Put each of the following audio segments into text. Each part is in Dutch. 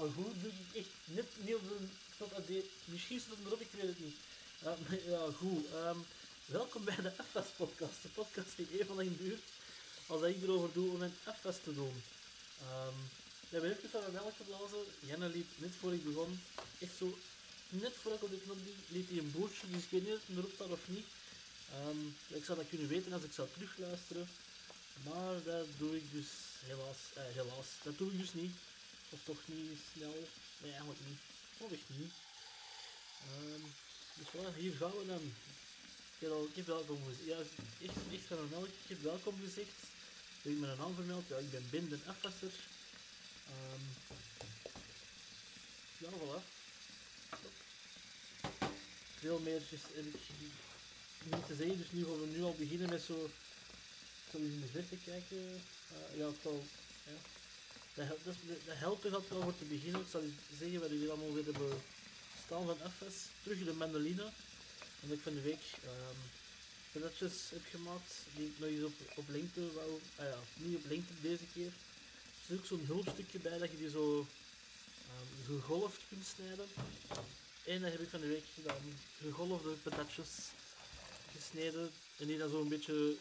al goed, ik echt net niet op. Tot misschien stond het erop, ik weet het niet. Ja, maar, ja goed. ehm, welkom bij de FS podcast. De podcast die even lang duurt als ik erover doe om een FS te doen. Ehm we hebben even van mijn melk geblazen. Liet net voor ik begon, echt zo, net voor ik op de knop liet hij een boertje, dus ik weet niet of het erop staat of niet. Ehm, ik zou dat kunnen weten als ik zou terugluisteren. Maar dat doe ik dus helaas, eh, helaas, dat doe ik dus niet. Of toch niet snel. Nee, eigenlijk niet. Of echt niet. Ehm, dus voilà, hier gaan we dan. Ik heb, al, ik welkom gezegd. Ja, echt, echt van een melk. Ik welkom gezegd. Heb ik mijn naam vermeld? Ja, ik ben de afwasser. Ehm ja, voilà. Veel meer is, heb ik niet te zeggen, dus nu gaan we nu al beginnen met zo... Ik zal eens in de verte kijken. Eh, ja, het zal... Dat, helpt, toch altijd voor te beginnen. Ik zal eens zeggen wat jullie allemaal weer hebben staan van FS. Terug de mandoline. Omdat ik van de week patatjes heb gemaakt die ik nog eens op, op lengte wou... Ah ja, niet op lengte deze keer. Er zit ook zo'n hulpstukje bij dat je die zo ehm, gegolfd kunt snijden. En dat heb ik van de week gedaan. Gegolfde patatjes gesneden. En die dan zo een beetje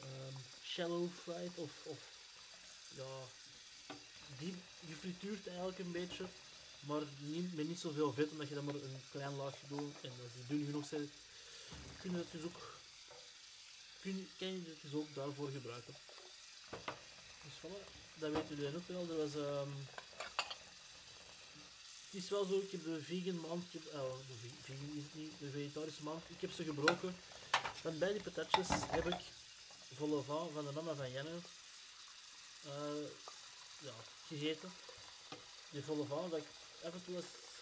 ehm, shallow fried of, of ja, diep gefrituurd eigenlijk een beetje. Maar niet, met niet zoveel vet, omdat je dan maar een klein laagje doet. En als die dun genoeg zijn, kun je het dus ook, kun, je- kan je het dus ook daarvoor gebruiken. Dus voilà, dat weten jullie ook wel. Er was, ehm, het is wel zo, ik heb de vegan maand, oh, de ve- vegan is niet, de vegetarische maand, ik heb ze gebroken. Want bij die patatjes heb ik volle van van de mama van Janne eh, ja, gegeten. Die volle van, dat ik af en toe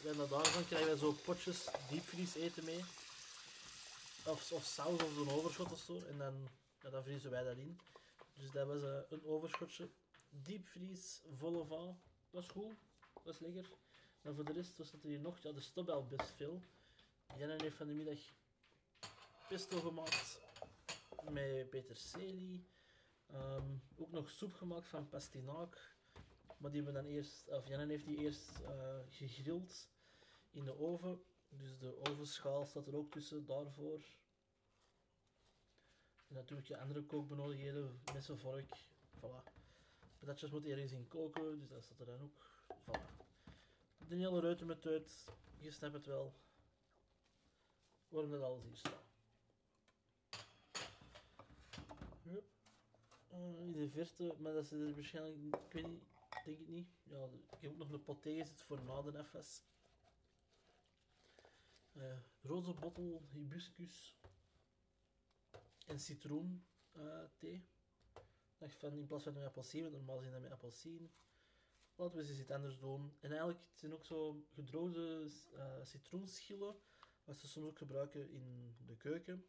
dat daarvan krijgen wij zo potjes diepvries eten mee. Of, of saus of zo'n overschot of zo. En dan, dan vriezen wij dat in. Dus dat was eh, een overschotje. Diepvries, volle van. Was goed, was lekker. Maar voor de rest was het hier nog, ja, er stond best veel. Janne heeft van de middag pesto gemaakt met peterselie. Ehm, ook nog soep gemaakt van pastinaak. Maar die hebben dan eerst, of heeft die eerst eh, gegrild in de oven. Dus de ovenschaal staat er ook tussen daarvoor. En natuurlijk je andere kookbenodigdheden, messen, vork, voilà. Patatjes moeten ergens in koken, dus dat staat er dan ook. Voilà. De hele ruiten met uit, je snapt het wel. Waarom dat alles hier staat. Eh, in de verte, maar dat is er waarschijnlijk, ik weet niet, denk ik niet. Ja, ik heb ook nog een poté gezet voor na de FS. Eh roze bottel hibiscus en citroen eh, thee. Dacht van in plaats van een appelsien, normaal zijn dat met appelsien. Laten we eens iets anders doen. En eigenlijk het zijn ook zo gedroogde eh, citroenschillen, wat ze soms ook gebruiken in de keuken.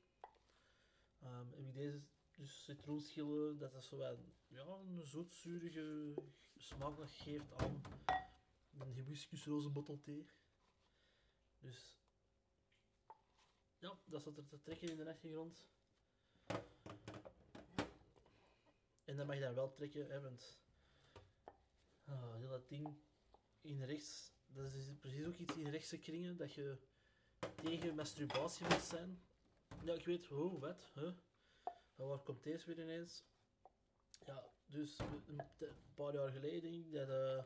Ehm, heb ik deze dus citroenschillen, dat is zo wat, ja, een zoetzurige smaak dat geeft aan een hibiscus roze thee. Dus ja, dat zat er te trekken in de achtergrond. En dat mag je dan wel trekken, hè, want ah, heel dat ding in rechts, dat is dus precies ook iets in rechtse kringen, dat je tegen masturbatie moet zijn. Ja, ik weet, oh, wat, huh? Van waar komt deze weer ineens? Ja, dus een, paar jaar geleden, denk ik, dat eh,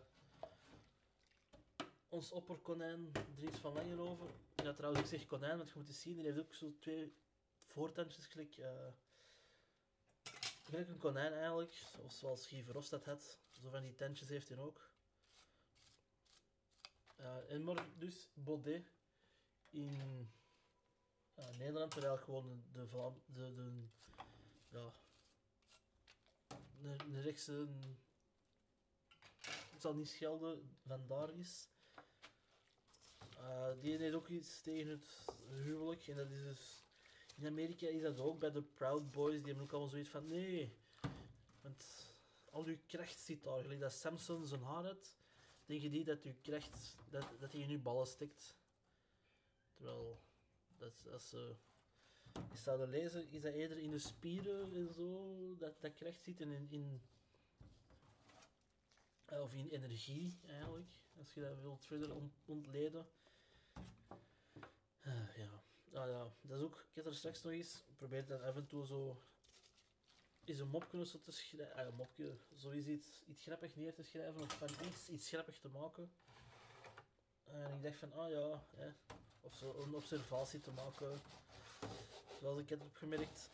ons opperkonijn Dries van Langenhoven, ja trouwens ik zeg konijn, want je moet eens zien, die heeft ook zo twee voortandjes gelijk, eh, gelijk een konijn eigenlijk, of zoals Guy Verhofstadt had, zo van die tandjes heeft hij ook. Eh, en maar dus Baudet in Nederland, eigenlijk gewoon de, Vlaam, de, de ja, een, een rechtse, zal niet schelden, vandaar is. Eh, die heeft ook iets tegen het huwelijk. En dat is dus... In Amerika is dat ook bij de Proud Boys. Die hebben ook allemaal zoiets van... Nee, want al uw kracht zit daar. Gelijk dat Samson zijn haar had. Denk je niet dat uw kracht... Dat, dat hij in uw ballen stikt. Terwijl... Dat, is- als Je zouden lezen, is dat eerder in de spieren en zo, dat, dat kracht zit en in, in Eh, Of in energie, eigenlijk. Als je dat wilt verder ont- ontleden. Eh, ja. Ah, ja, dat is ook... Ik heb er straks nog eens... Probeer dan af en toe zo... Is een mopje of zo te schrijven. Ah, een mopje. Zoiets iets, iets grappig neer te schrijven. Of van iets, iets grappig te maken. En ik dacht van, ah ja... Hè, of zo een observatie te maken. Zoals ik heb opgemerkt...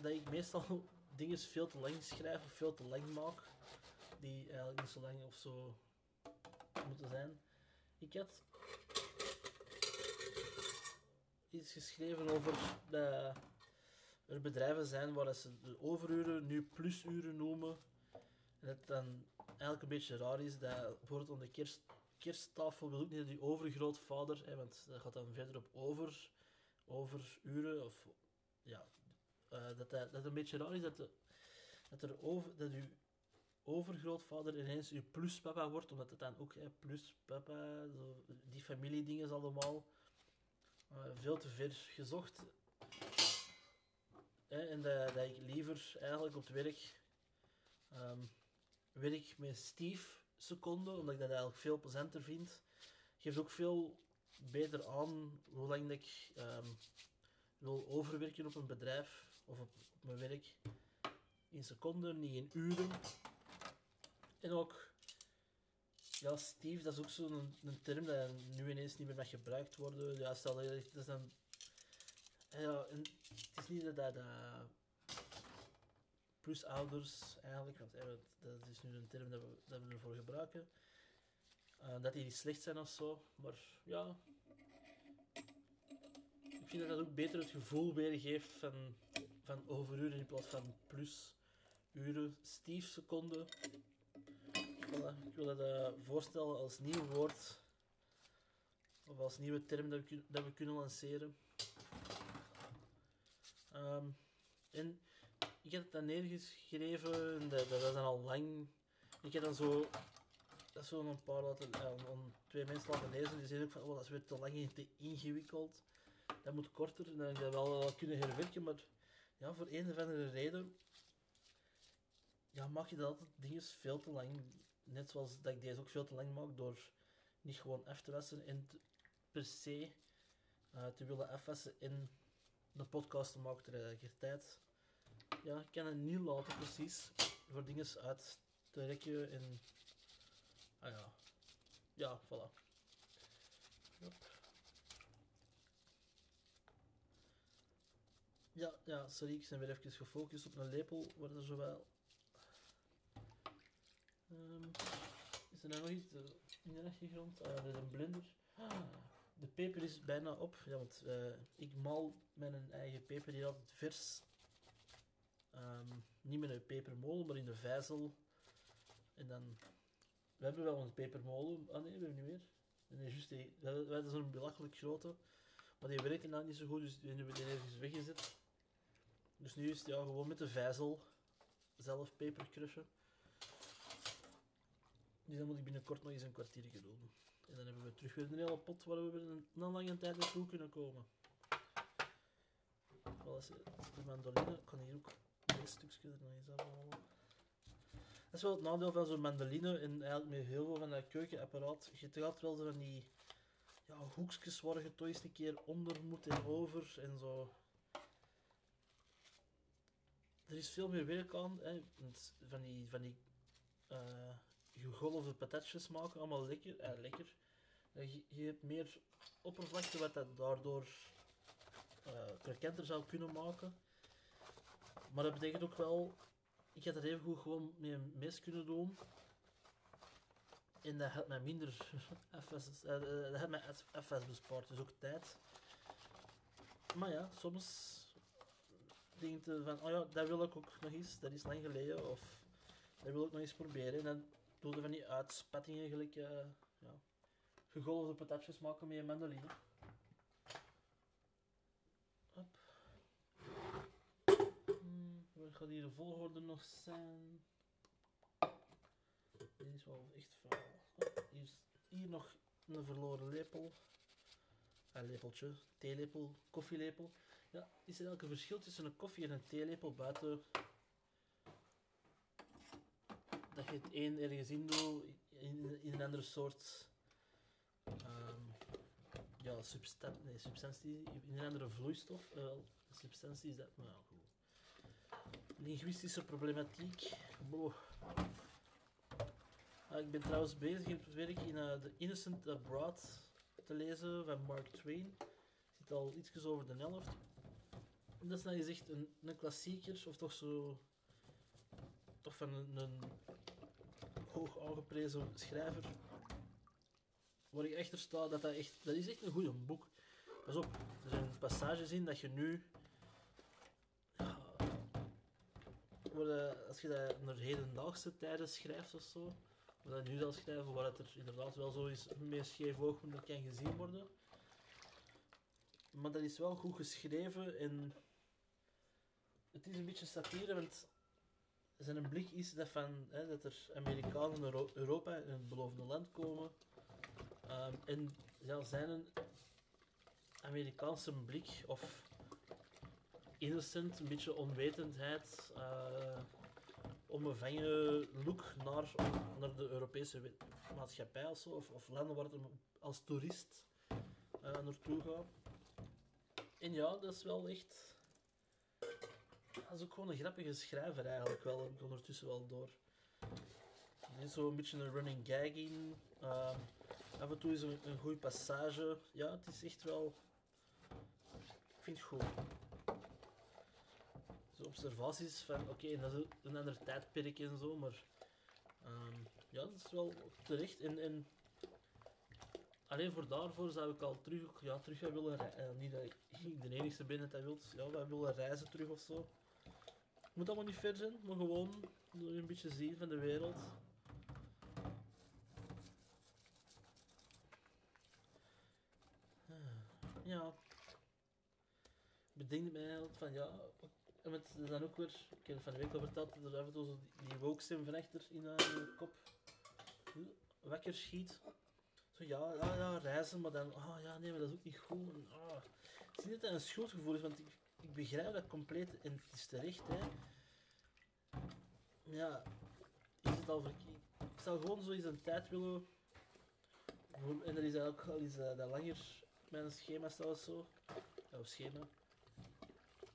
Dat ik meestal dingen veel te lang schrijf of veel te lang maak. Die eigenlijk niet zo lang of zo moeten zijn. Ik had iets geschreven over dat er bedrijven zijn waar ze de overuren nu plusuren noemen. En het dan eigenlijk een beetje raar is dat bijvoorbeeld aan de kerst, kersttafel wil ook niet dat die overgrootvader, hè, want dat gaat dan verder op over, overuren of ja, eh, dat, dat, het een beetje raar is dat, de, dat er over, dat uw overgrootvader ineens uw pluspapa wordt, omdat het dan ook hè, pluspapa, zo, die familiedingen allemaal eh, veel te ver gezocht. En dat, dat ik liever eigenlijk op het werk ehm, werk met Steve seconden, omdat ik dat eigenlijk veel plezanter vind. Geeft ook veel beter aan hoe lang ik ehm, wil overwerken op een bedrijf of op, mijn werk. In seconden, niet in uren. En ook, ja, Steve, dat is ook zo'n een, term dat nu ineens niet meer mag gebruikt worden. Ja, stel dat is dan. Ja, het is niet dat dat. plus ouders eigenlijk, want dat- is nu een term we, dat we ervoor gebruiken. Eh, dat die slecht zijn of zo, maar ja. Ik vind dat dat ook beter het gevoel weergeeft van, van overuren in plaats van plus uren. Steve seconden. Voilà, ik wil dat voorstellen als nieuw woord. Of als nieuwe term dat we, dat we kunnen lanceren. Ehm, en ik heb het dan neergeschreven, en dat, dat is dan al lang. Ik heb dan zo, dat is zo een paar laten, eh, een- twee mensen laten lezen, die zeiden ook van, oh dat is weer te lang en te ingewikkeld. Dat moet korter, en dan heb ik dat wel, kunnen herwerken, maar ja, voor een of andere reden ja, maak je dat altijd dingen veel te lang. Net zoals dat ik deze ook veel te lang maak door niet gewoon af te wassen en per se eh, te willen afwassen in een podcast te maken tegelijkertijd. Ja, ik kan het niet laten precies voor dingen uit te rekken en... Ah ja. Ja, voilà. Ja, ja, sorry, ik ben weer even gefocust op een lepel, waar er zowel... Ehm, is er nou nog iets eh, in de achtergrond? Ah er is een blender. Ah, de peper is bijna op. Ja, want eh, ik mal mijn eigen peper hier altijd vers. Ehm, niet met een pepermolen, maar in de vijzel. En dan... We hebben wel een pepermolen. Ah nee, we hebben niet meer. Nee, juist die. We zo'n belachelijk grote. Maar die werkt inderdaad niet zo goed, dus die hebben we die ergens weggezet. Dus nu is het ja, gewoon met de vijzel zelf peper crushen. Dus moet ik binnenkort nog eens een kwartiertje doen. En dan hebben we terug weer een hele pot waar we weer een, een lange tijd naartoe kunnen komen. Je- de mandoline, ik kan hier ook dit stukje er nog eens afhalen. Dat is wel het nadeel van zo'n mandoline en eigenlijk met heel veel van dat keukenapparaat. Je gaat wel zo van die ja, hoekjes waar je toch eens een keer onder moet en over en zo. Er is veel meer werk aan. Hè. Van die, van die eh, gegolfde patatjes maken, allemaal lekker. Eh, lekker. Eh, je, hebt meer oppervlakte wat dat daardoor krokenter zou kunnen maken. Maar dat betekent ook wel, ik had er even goed gewoon mee een mes kunnen doen. En dat had mij minder FS, eh, eh, dat had mij FS bespaard, dus ook tijd. Maar ja, soms denk je van, oh ja, dat wil ik ook nog eens, dat is lang geleden, of dat wil ik nog eens proberen. En dan doe je van die uitspattingen, gelijk eh, ja, patatjes maken met een mandoline. Gaat hier de volgorde nog zijn? Dit is wel echt faal. Oh, hier hier nog een verloren lepel. Een lepeltje, theelepel, koffielepel. Ja, is er elke verschil tussen een koffie en een theelepel buiten dat je het een ergens in doet, in, in een andere soort ehm, ja, substan nee, substantie, in een andere vloeistof. eh, substantie is dat, maar goed. Linguïstische problematiek. Ah, ik ben trouwens bezig in het werk in eh, The Innocent Abroad te lezen van Mark Twain. Zit al iets over de helft. Dat is nou gezegd een, een klassieker, of toch zo. toch van een, een hoog aangeprezen schrijver. Waar ik echter sta dat dat echt. dat is echt een goed boek. Pas op, er zijn passages in dat je nu. ja, als je dat naar hedendaagse tijden schrijft of zo, wat dat nu zal schrijven, waar het er inderdaad wel zo is, meer scheef oogpunt kan gezien worden. Maar dat is wel goed geschreven en het is een beetje satire, want zijn blik is dat, van, hè, dat er Amerikanen naar Euro- Europa in het beloofde land komen. Ehm, en ja, zijn een Amerikaanse blik of innocent, een beetje onwetendheid, eh onbevangen look naar, naar de Europese maatschappij of, zo, of, of landen waar hem als toerist eh, naartoe gaat. En ja, dat is wel echt. Dat is ook gewoon een grappige schrijver eigenlijk wel, heb ik ondertussen wel door. Er is zo'n beetje een running gag in. Ehm, af en toe is een, een goede passage. Ja, het is echt wel. Ik vind het goed. Observaties van, oké, dat is een ander tijdperk en zo, maar. ehm, ja, dat is wel terecht. En, en alleen voor daarvoor zou ik al terug, ja, terug willen reizen. niet dat ik de enigste ben dat wilt. Ja, wij willen reizen terug of zo. Moet allemaal niet ver zijn, maar gewoon een beetje zien van de wereld. Ah, Ja. Bedenk eigenlijk van ja. Met dan ook weer, ik heb van de week al verteld dat er af en toe die, woke van achter in je kop wakker schiet. Zo ja, ja, ja, reizen, maar dan, ah ja, nee, maar dat is ook niet goed. En, ah. Ik zie dat dat een schuldgevoel is, want ik, ik begrijp dat compleet en het is terecht, hè. Ja, is het al verkeerd? Ik zou gewoon zo een tijd willen. En dat is ook al eens eh, dat langer mijn schema staat zo. Of schema.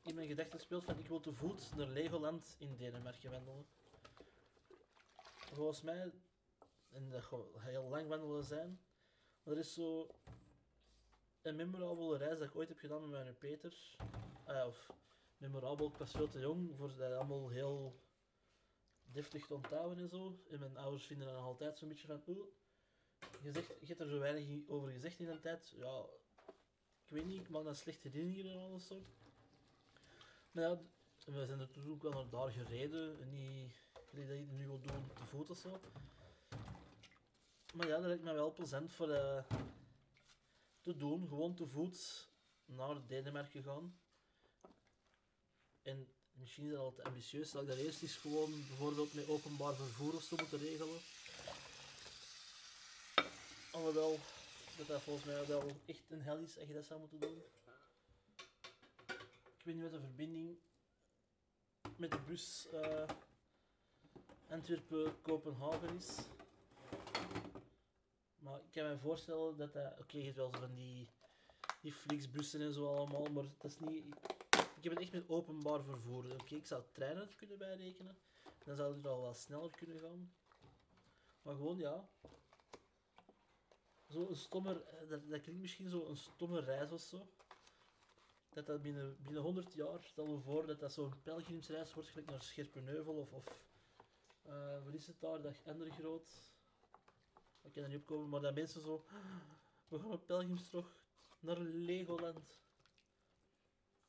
In mijn gedachten speelt van ik wil te voet naar Legoland in Denemarken wandelen. Volgens mij, en dat gaat heel lang wandelen zijn, er is zo een memorabele reis dat ik ooit heb gedaan met mijn Peter. Ah, of memorabel, ik veel te jong voor dat allemaal heel deftig te onthouden en zo. En mijn ouders vinden dan altijd zo'n beetje van, oeh, je, zegt, je hebt er zo weinig over gezegd in een tijd. Ja, ik weet niet, ik maak dan slechte herinneringen en alles zo. Maar ja, we zijn er toen ook wel naar daar gereden. En niet dat je nu wil doen te voet of zo. Maar ja, dat lijkt me wel plezant voor eh, te doen. Gewoon te voet naar Denemarken gaan. En misschien is dat al te ambitieus. Dat ik dat eerst eens gewoon bijvoorbeeld met openbaar vervoer of zo moeten regelen. Alhoewel, dat dat volgens mij wel echt een hel is als je dat zou moeten doen. Ik weet niet wat de verbinding met de bus eh, Antwerpen-Kopenhagen is. Maar ik kan me voorstellen dat dat... Oké, hebt wel zo van die, die Flixbussen en zo allemaal, maar dat is niet... Ik heb het echt met openbaar vervoer. Oké, ik zou treinen kunnen bijrekenen. Dan zou het al wat sneller kunnen gaan. Maar gewoon, ja. Zo een stommer... eh, Dat, dat klinkt misschien zo een stomme reis of zo. Dat dat binnen, binnen 100 jaar, stel je voor dat dat zo'n pelgrimsreis wordt, gelijk naar Scherpenheuvel of... of eh, wat is het daar, dat andere groot... Ik kan er niet opkomen, maar dat mensen zo... We gaan met pelgrimstocht naar Legoland.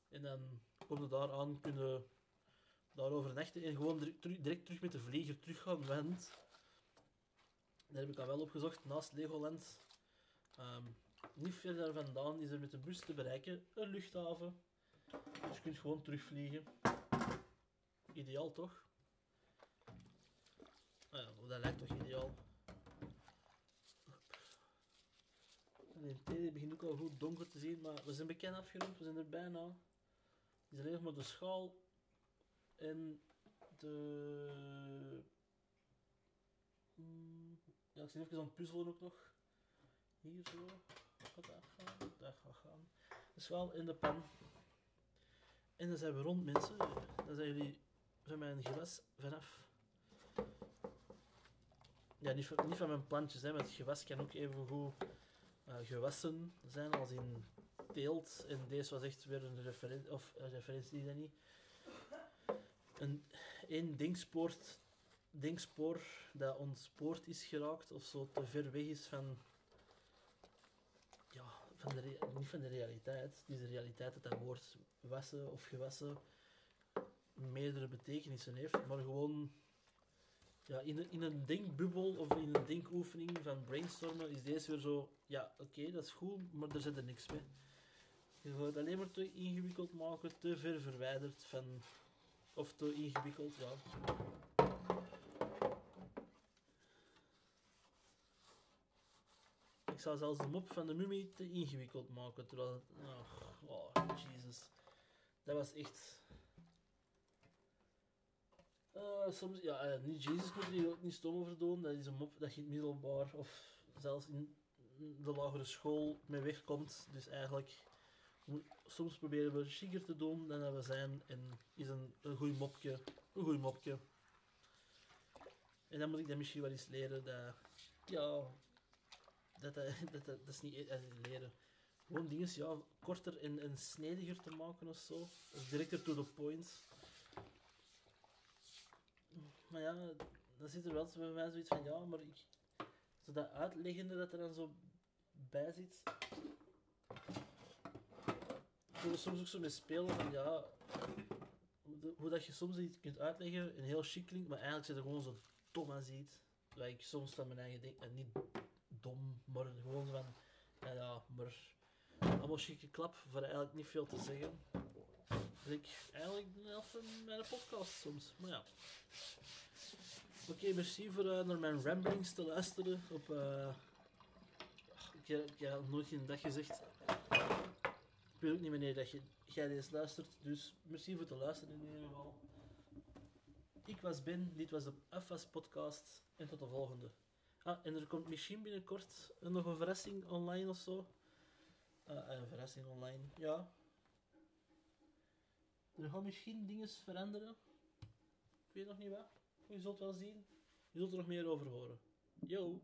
En dan komen we daar aan, kunnen daar overnachten en gewoon direct, terug- direct terug met de vlieger teruggaan. Want, daar heb ik al wel opgezocht, naast Legoland, ehm, niet ver daar vandaan is er met de bus te bereiken een luchthaven. Dus je kunt gewoon terugvliegen. Ideaal toch? Ah ja, dat lijkt toch ideaal. En het begint ook al goed donker te zien, maar we zijn bekend afgerond, we zijn er bijna. Het is alleen nog maar de schaal en de Mm, ja, ik zit even aan het puzzelen ook nog. Hier zo. Dat gaan? Gaat gaan. Dus wel in de pan. En dan zijn we rond, mensen. Dan zijn jullie van mijn gewas vanaf. Ja, niet van, niet van mijn plantjes, hè, want het gewas kan ook even goed eh, gewassen zijn als in teelt. En deze was echt weer een referentie, of een referentie dat niet. Een één denkpoort, denkspoor dat ontspoord is geraakt of zo te ver weg is van. Van de, niet van de realiteit. Het is de realiteit dat dat woord wassen of gewassen meerdere betekenissen heeft, maar gewoon ja, in, een, in een denkbubbel of in een denkoefening van brainstormen is deze weer zo, ja, oké, dat is goed, maar er zit er niks mee. Je gaat het alleen maar te ingewikkeld maken, te ver verwijderd van, of te ingewikkeld, ja. Ik zou zelfs de mop van de mummie te ingewikkeld maken, terwijl het, oh, oh Jesus. Dat was echt... Eh, soms, ja, eh, niet Jezus moet hier ook niet stom over doen. Dat is een mop dat je in middelbaar of zelfs in de lagere school mee wegkomt. Dus eigenlijk, soms proberen we chiquer te doen dan dat we zijn. En is een, een goed mopje. Een goed mopje. En dan moet ik dan misschien wel eens leren dat, ja, dat, dat, dat, dat, is niet eh, leren. Gewoon dingen ja, korter en, en snediger te maken of zo. Directer to the point. Maar ja, dan zit er wel bij mij zoiets van, ja, maar ik... Zo dat uitleggende dat er dan zo bij zit... Ik wil soms ook zo mee spelen van, ja... Hoe, dat je soms iets kunt uitleggen en heel chic klinkt, maar eigenlijk zit er gewoon zo dom aan ziet. Dat ik soms van mijn eigen denk, en niet dom, maar gewoon van... Ja, maar... Allemaal chique klap, voor eigenlijk niet veel te zeggen. Dus ik eigenlijk de helft van mijn podcast soms, maar ja. Oké, merci voor eh, naar mijn ramblings te luisteren. Op, eh, ik, heb- nog nooit een dag gezegd. Ik weet ook niet wanneer dat je, jij deze luistert, dus merci voor het luisteren in ieder geval. Ik was Ben, dit was de FS podcast en tot de volgende. Ah, en er komt misschien binnenkort nog een verrassing online of zo. Ah, een verrassing online, ja. Er gaan misschien dingen veranderen. Ik weet nog niet wat. Je zult wel zien. Je zult er nog meer over horen. Yo!